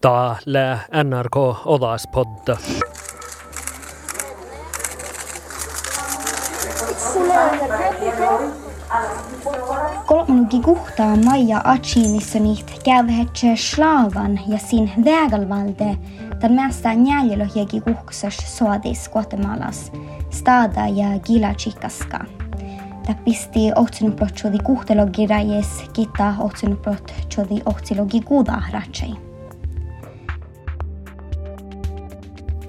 Täällä NRK Olaspodda. Kolmanki kuhtaa Maija Atsiinissa niitä käyvehetse slaavan ja sin vägälvalde, tämän mästä njäljelohjegi kuhksas suodis Guatemalas, stada ja gilachikaska. Tämä pisti ohtsunuprot suodi kuhtelogi rajes, kita ohtsunuprot suodi ohtsilogi kuudaa ratsei.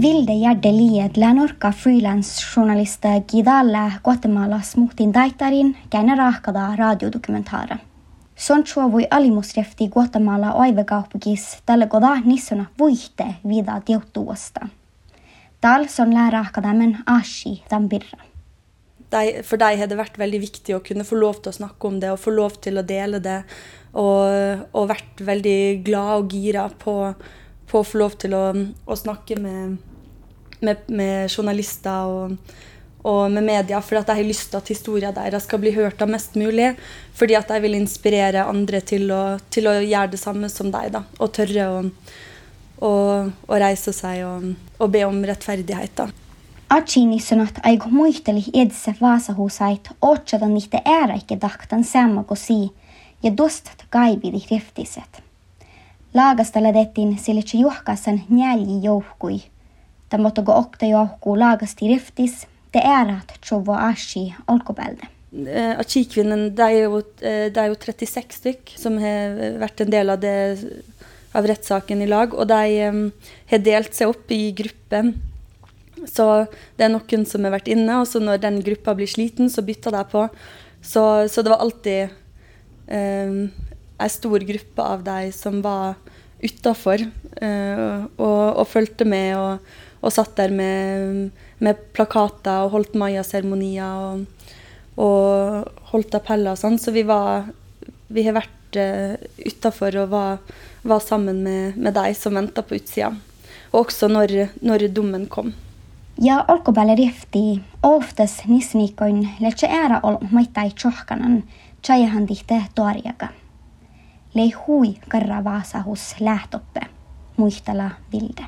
Vilde Gärdeliet Länorka freelance-journalista Gidale Guatemalas muhtin daitarin käänä rahkada radiodokumentaara. Sonchua voi alimusrefti Guatemala oivekauppukis tällä goda nissona vuihte vida tiuttuosta. Tal son lärahkada men ashi tambirra. For deg har det vært veldig viktig å kunne få lov til å snakke om det og få lov til å dele det. Og, og vært veldig glad og gira på, på å få lov til å, å snakke med, med, med journalister og, og med media. For jeg har lyst til at historien deres skal bli hørt av mest mulig. Fordi at jeg vil inspirere andre til å, til å gjøre det samme som deg. da, Og tørre å, å, å reise seg og, og be om rettferdighet. da. Archini sanat aig muisteli edse vaasahusait otsadan niitä ääräikki dahtan samma kosi ja dostat kaividi riftiset. Laagasta ledettiin sille juhkasan njälji jouhkui. Tamotogo okta jouhku laagasti riftis, te äärat tjovo ashi olkobelde. Eh, det er, jo, eh, det er jo 36 stykk som har vært en del av, det, av rettssaken i lag. Og de eh, har delt seg opp i grupper. Så det er noen som har vært inne, og så når den gruppa blir sliten, så bytter de på. Så, så det var alltid eh, ei stor gruppe av de som var utafor uh, og, og fulgte med og, og satt der med, med plakater og holdt mayaseremonier og, og holdt appeller og sånn. Så vi var Vi har vært uh, utafor og var, var sammen med, med de som venta på utsida. Og også når, når dommen kom. Ja olkobelle rifti oftes nisnikon, letse äära ol maitai tjohkanan tjaihan tihte torjaga. Lei Karavasa hos Lætoppe. lähtoppe, vilde.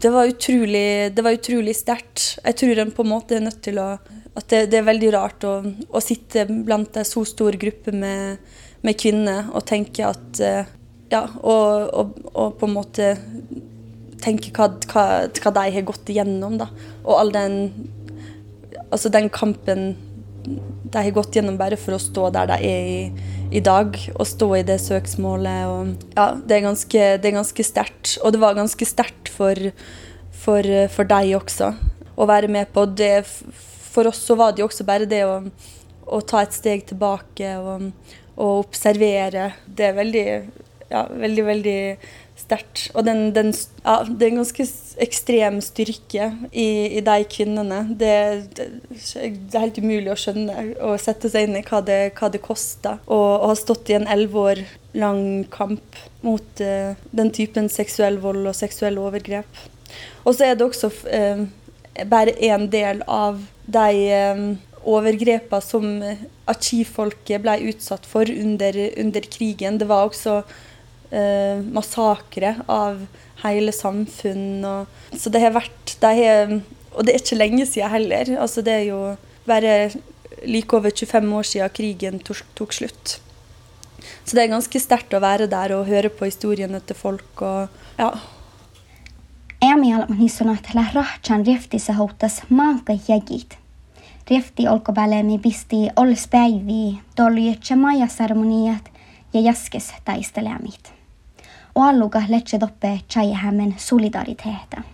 Det var utrolig, utrolig sterkt. Jeg tror en på en måte er nødt til å At det, det er veldig rart å, å sitte blant en så stor gruppe med, med kvinner og tenke at eh, Ja, og, og, og på en måte tenke hva, hva, hva de har gått igjennom, da. Og all den Altså den kampen de har gått gjennom bare for å stå der de er i, i dag, å stå i det søksmålet. Og, ja, det er ganske, det ganske sterkt. Og det var ganske sterkt for, for, for deg også å være med på. Det, for oss så var det jo også bare det å, å ta et steg tilbake og, og observere. Det er veldig, ja, veldig, veldig sterkt. Og den, den, ja, det er en ganske ekstrem styrke i, i de kvinnene. Det, det, det, er helt umulig å skjønne og sette seg inn i hva det, hva det koster å ha stått i en elleve år lang kamp mot uh, den typen seksuell vold og seksuelle overgrep. Og så er det også uh, bare en del av de uh, overgrepene som arkivfolket ble utsatt for under, under krigen. Det var også eh, massakre av hele samfunn. Og, så det har vært det har, Og det er ikke lenge siden heller. Altså, det er jo bare like over 25 år siden krigen tok, tok slutt. Så det er ganske sterkt å være der og høre på historiene til folk. og ja. Äämialma niissä lähtee rahtsan riftissa houtas maanka jägit. Rifti olkobälemi pisti olspäivi, tolli majaseremoniat ja jaskes taistelemit. Og alluga letse doppe chayahemmen solidariteten.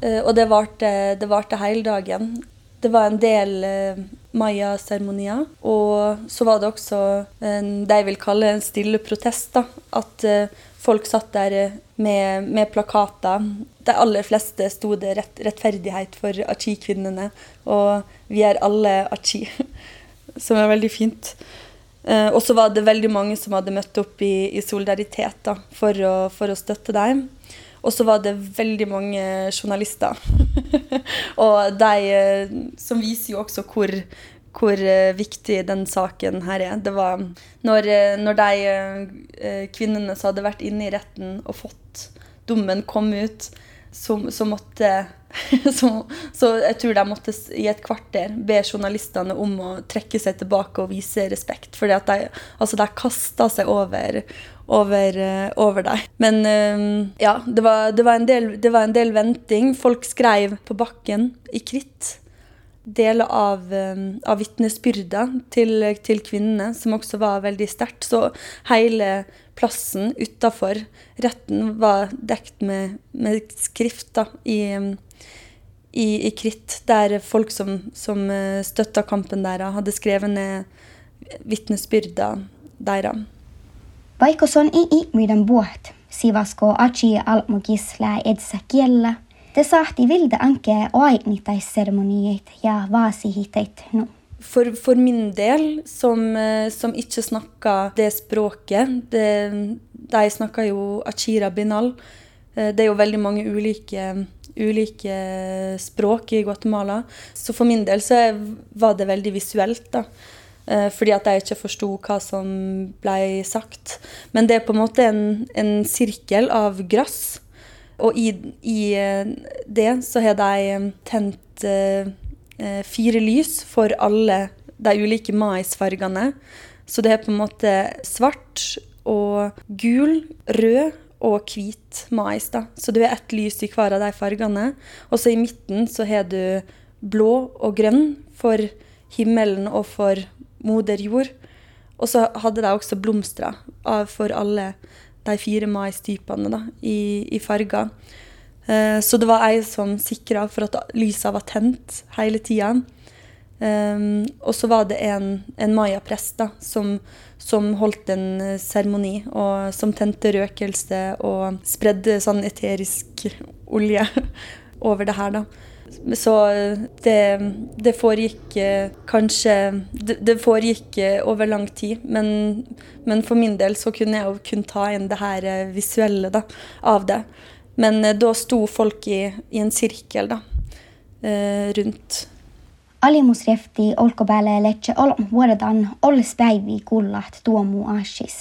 Eh, og det varte, det varte hele dagen. Det var en del eh, maya-seremonier. Og så var det også det jeg vil kalle en stille protest. da, At eh, folk satt der med, med, plakater. De aller fleste sto det rett, 'rettferdighet for Achi-kvinnene', og 'vi er alle Achi', som er veldig fint. Eh, og så var det veldig mange som hadde møtt opp i, i solidaritet da, for, å, for, å, støtte dem. Og så var det veldig mange journalister. og de eh, som viser jo også hvor, hvor eh, viktig den saken her er. Det var når, når de kvinnene som hadde vært inne i retten og fått dommen, kom ut, så, så måtte så, så, jeg tror de måtte i et kvarter be journalistene om å trekke seg tilbake og vise respekt. For de, altså de kasta seg over, over, eh, over deg. Men eh, ja, det var, det, var del, det var, en del, venting. Folk skrev på bakken i kritt deler av, eh, av vitnesbyrda til, til, kvinnene, som også var veldig sterkt. Så hele plassen utafor retten var dekt med, med skrifter i i, i kritt, der folk som, som eh, støtta kampen deres, hadde skrevet ned vitnesbyrda deres. Vaikka se on ihminen buot, sivasko achi almukisla edessä kiellä, sahti vilde anke seremoniet ja vaasihiteit nå. For, for, min del, som, eh, som ikke snakker det språket det, De snakker jo achira binal. Eh, det er jo veldig mange ulike ulike språk i Guatemala. Så for min del så var det veldig visuelt, da. Eh, fordi at jeg ikke forsto hva som ble sagt. Men det er på en måte en, en sirkel av gress. Og i, i, eh, det så har de tent eh, fire lys for alle de ulike maisfargene. Så det er på en måte svart og gul, rød og hvit mais. da. Så du har ett lys i hver av de fargene. Og så i midten så har du blå og grønn for himmelen og for moder jord. Og så hadde de også blomster for alle de fire maistypene da, i, i farger. Eh, så det var ei som sikra for at lysa var tent hele tida. Um, og så var det en, en mayaprest som, som, holdt en eh, seremoni, og som tente røkelse og spredde sånn eterisk olje over det her, da. Så eh, det, det foregikk eh, kanskje det, det, foregikk over lang tid, men, men, for min del så kunne jeg jo kun ta inn det her visuelle da, av det. Men da sto folk i, i en sirkel da, rundt Alimusrefti olkopäälle letse ol vuodetaan olles päivi kullat tuomu ashis.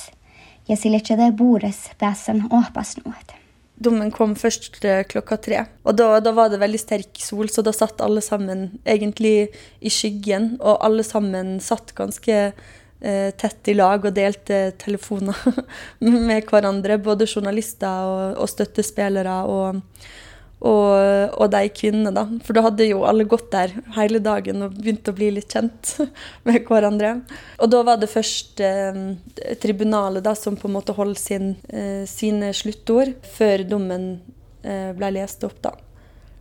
Ja sille det bores pääsen ohpasnuot. Dommen kom først eh, klokka tre. Og da, da, var det veldig sterk sol, så da satt alle sammen egentlig i skyggen. Og alle sammen satt ganske eh, tett i lag og delte telefoner med hverandre. Både journalister og, og støttespillere. og og, og, de kvinnene, da. For da hadde jo alle gått der hele dagen og begynt å bli litt kjent med hverandre. Og da var det først eh, tribunalet da, som på en måte holdt sin, eh, sine sluttord før dommen eh, ble lest opp, da.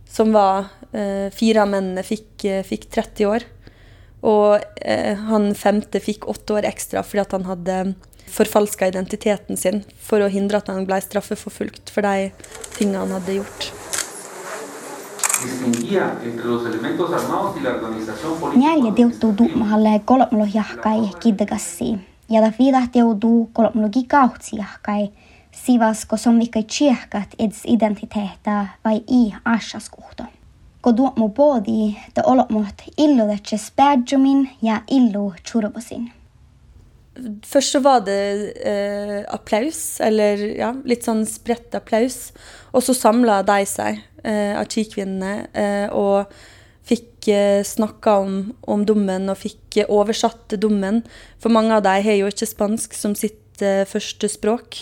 Som var eh, Fire av mennene fikk, eh, fikk 30 år. Og eh, han femte fikk åtte år ekstra fordi at han hadde forfalska identiteten sin for å hindre at han ble straffeforfulgt for de tingene han hadde gjort Njälje tiuttuu tuumahalle kolmolo jahkai kidgassi. Ja ta viidat joutuu kolmologi kautsi jahkai. Sivasko on vikkai tsiehkat eds identiteettä vai i asaskuhto. Kun tuomu poodi, te olomot illu detse spädjumin ja illu churbosin. Først så var det eh, applaus, eller ja, litt sånn spredt applaus. Og så samla de seg eh, Chi-kvinnene. eh, og fikk eh, snakka om, om, dommen og fikk oversatt dommen. For mange av dem har jo ikke spansk som sitt første språk.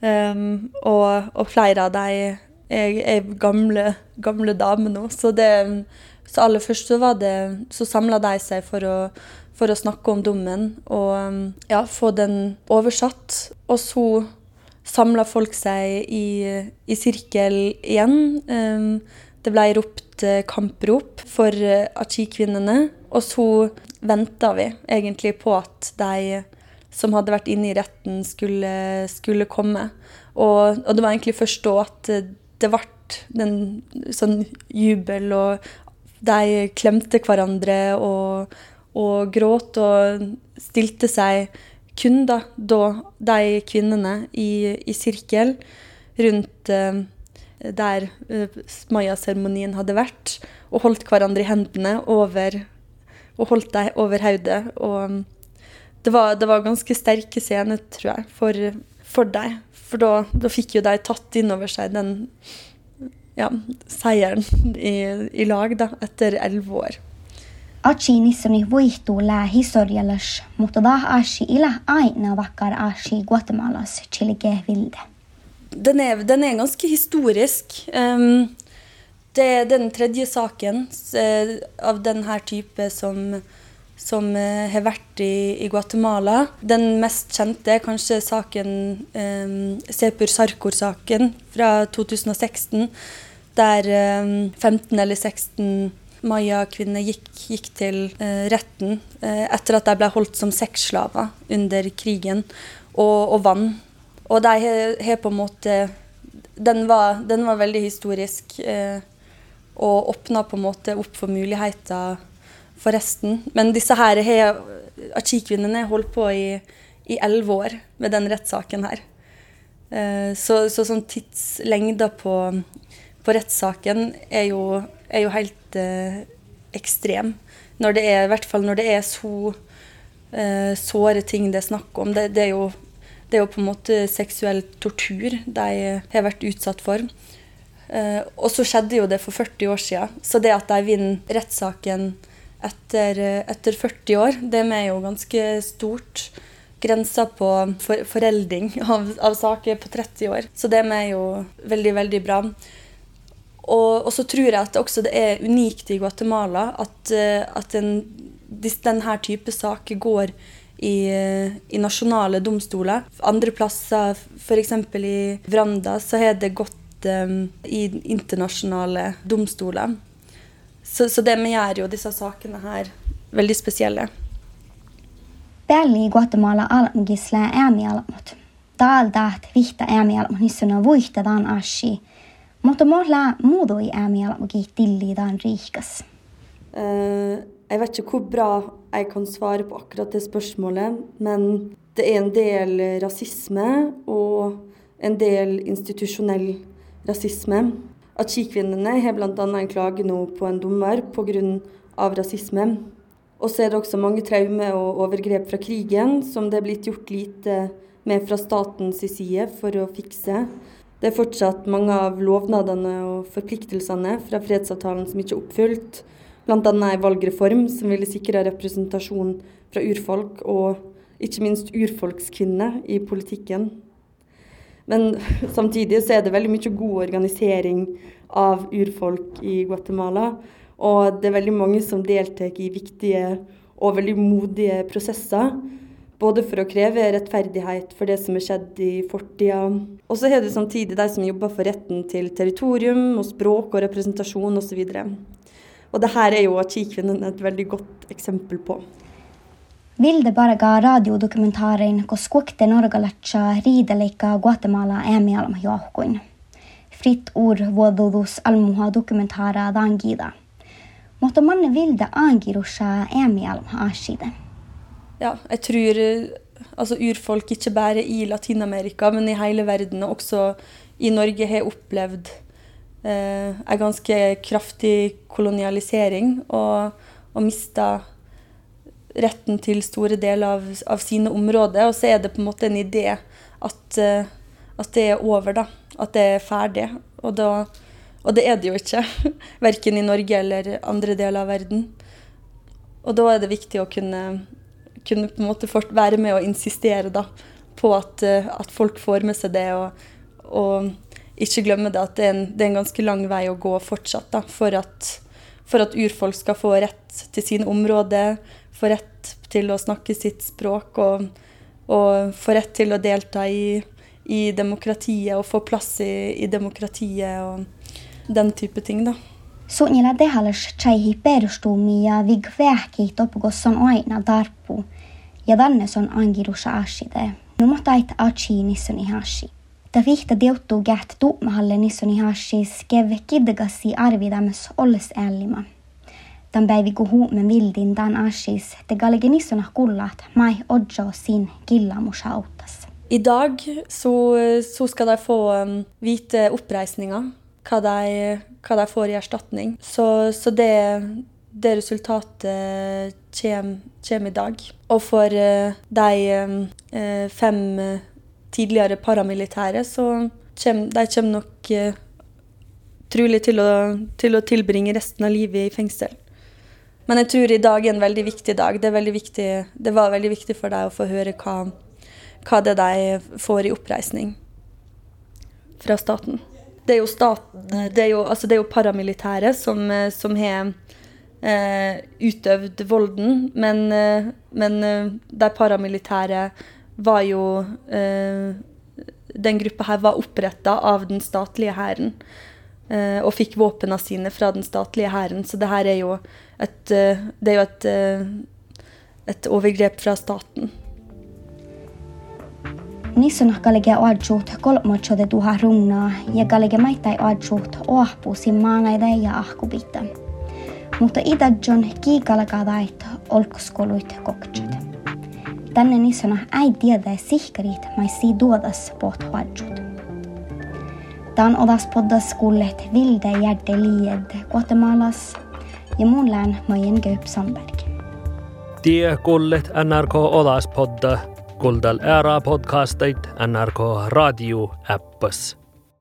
Um, og, og, flere av dem er, er gamle, gamle damer nå. Så, det, så aller først så, så samla de seg for å, for å snakke om dommen og ja, få den oversatt. Og så samla folk seg i, i sirkel igjen. Ehm, det ble ropt eh, kamprop for eh, Achi-kvinnene. Og så venta vi egentlig på at de som hadde vært inne i retten, skulle, skulle komme. Og, og, det var egentlig først da at det ble den sånn jubel, og de klemte hverandre og, og gråt og stilte seg kun da, da de kvinnene i, i sirkel rundt uh, der uh, mayaseremonien hadde vært, og holdt hverandre i hendene over, og holdt dem over hodet. Og det var, det var ganske sterke scener, tror jeg, for, for dem. For da, da, fikk jo de tatt inn over seg den ja, seieren i, i, lag da, etter elleve år. Achi nissoni voihtuulää historiallas, mutta da ashi ila aina vakkar ashi Guatemalas chilige vilde. Den er, den er ganske historisk. Um, det er den tredje saken uh, av denne type som som uh, har vært i, i, Guatemala. Den mest kjente er kanskje saken um, Sepur Sarkor-saken fra 2016, der um, 15 eller 16 Maya-kvinner gikk, gikk, til eh, retten eh, etter at de ble holdt som sexslaver under krigen, og, og vann. Og de har på en måte Den var, den var veldig historisk eh, og åpna på en måte opp for muligheter for resten. Men disse her Achi-kvinnene holdt på i elleve år med den rettssaken her. Så, så sånn tidslengda på, på rettssaken er jo, er jo helt eh, ekstrem. Når det er, I hvert fall når det er så eh, såre ting det er snakk om. Det, det, er jo, det, er jo, på en måte seksuell tortur de har vært utsatt for. Eh, og så skjedde jo det for 40 år siden. Så det at de vinner rettssaken etter, etter 40 år. Det er jo ganske stort. Grensa på for, forelding av, av, saker på 30 år. Så det er jo veldig, veldig bra. Og, og, så tror jeg at også det er unikt i Guatemala at, at en, denne type saker går i, i, nasjonale domstoler. Andre plasser, f.eks. i Vranda, så har det gått um, i internasjonale domstoler. Så, så det vi gjør jo disse sakene her veldig spesielle. Belli Guatemala alamgisla äämi alamut. Daldaat vihta äämi alamut ikke vuihta dan ashi. Mutta mohla muudoi äämi alamugi tilli dan rikas. Uh, jeg vet ikke hvor bra jeg kan svare på akkurat det spørsmålet, men det er en del rasisme og en del institusjonell rasisme. Achi-kvinnene har bl.a. en klage nå på en dommer pga. rasisme. Og så er det også mange traumer og overgrep fra krigen som det er blitt gjort lite med fra statens side for å fikse. Det er fortsatt mange av lovnadene og forpliktelsene fra fredsavtalen som ikke er oppfylt. Bl.a. en valgreform som ville sikre representasjon fra urfolk, og ikke minst urfolkskvinner i politikken. Men samtidig så er det veldig mye god organisering av urfolk i Guatemala. Og det er veldig mange som deltar i viktige og veldig modige prosesser. Både for å kreve rettferdighet for det som er skjedd i fortida. Og så er det samtidig de som jobber for retten til territorium og språk og representasjon osv. Og, det her er jo Achi-kvinnen et veldig godt eksempel på. Vilde Barga radiodokumentaarin, kun skukte Norgalatsa riideleikka Guatemala äämialma johkuin. Fritt ord vuodudus almuha dokumentaara dangida. Mutta manne Vilde angirussa äämialma aside. Ja, jeg tror altså urfolk ikke bare i Latin-Amerika, men i hele verden, og også i Norge, har opplevd eh, en ganske kraftig kolonialisering og, og mista retten til store deler av, av, sine områder. Og så er det på en måte en idé at, uh, at det er over, da. At det er ferdig. Og, da, og det er det jo ikke. Verken i Norge eller andre deler av verden. Og da er det viktig å kunne, kunne på en måte være med og insistere da, på at, uh, at, folk får med seg det. og, og ikke glemme det at det er, en, det er en ganske lang vei å gå fortsatt da, for at, for at urfolk skal få rett til sine områder, få rett til å snakke sitt språk og, og få rett til å delta i, i demokratiet og få plass i, i, demokratiet og den type ting, da. Suunnilla tehallus chaihi perustumia vigvähki topukosson aina darpu. ja tänne on angirusha ashide. No mutta ait achi nissoni hashi. Ta vihta deuttu gät tuumahalle nissoni hashis kev kidgasi arvidames olles ällima. Tämän päivi kun huumen vildin tämän ashis, te galge nissona kullat mai odjo sin killamus autas. I dag så, så skal de få um, vite oppreisninga, hva de, hva de får i erstatning. Så, så det, det resultatet kommer i dag. Og for uh, de eh, fem uh, tidligere paramilitære, så kommer de kommer nok trolig til å, til å tilbringe resten av livet i fengsel. Men jeg tror i dag er en veldig viktig dag. Det, viktig, det var veldig viktig for deg å få høre hva, hva det de får i oppreisning fra staten. Det er jo, staten, det er jo, altså jo paramilitære som, som har eh, utøvd volden, men, eh, men eh, de paramilitære var jo eh, Den gruppa her var oppretta av den statlige hæren. Eh, og fikk våpnene sine fra den statlige hæren. Så det her er jo et, eh, det er jo et, et overgrep fra staten. Nissan kallige aadsuht kolmatsote tuha runnaa ja kallige maittai aadsuht oahpuusin maanaida ja ahkupitta. Mutta itä John kiikalakadait olkoskoluit koktsot. Tänne Nissana ei tiedä sihkarit maissi tuodas poht huadsut. Tän odas poddas kullet vilde järde lied Guatemalas ja muun lään majen Gööp Sandberg. Tie kullet NRK Odas podda kuulda ära podcasteid NRK Raadio äppas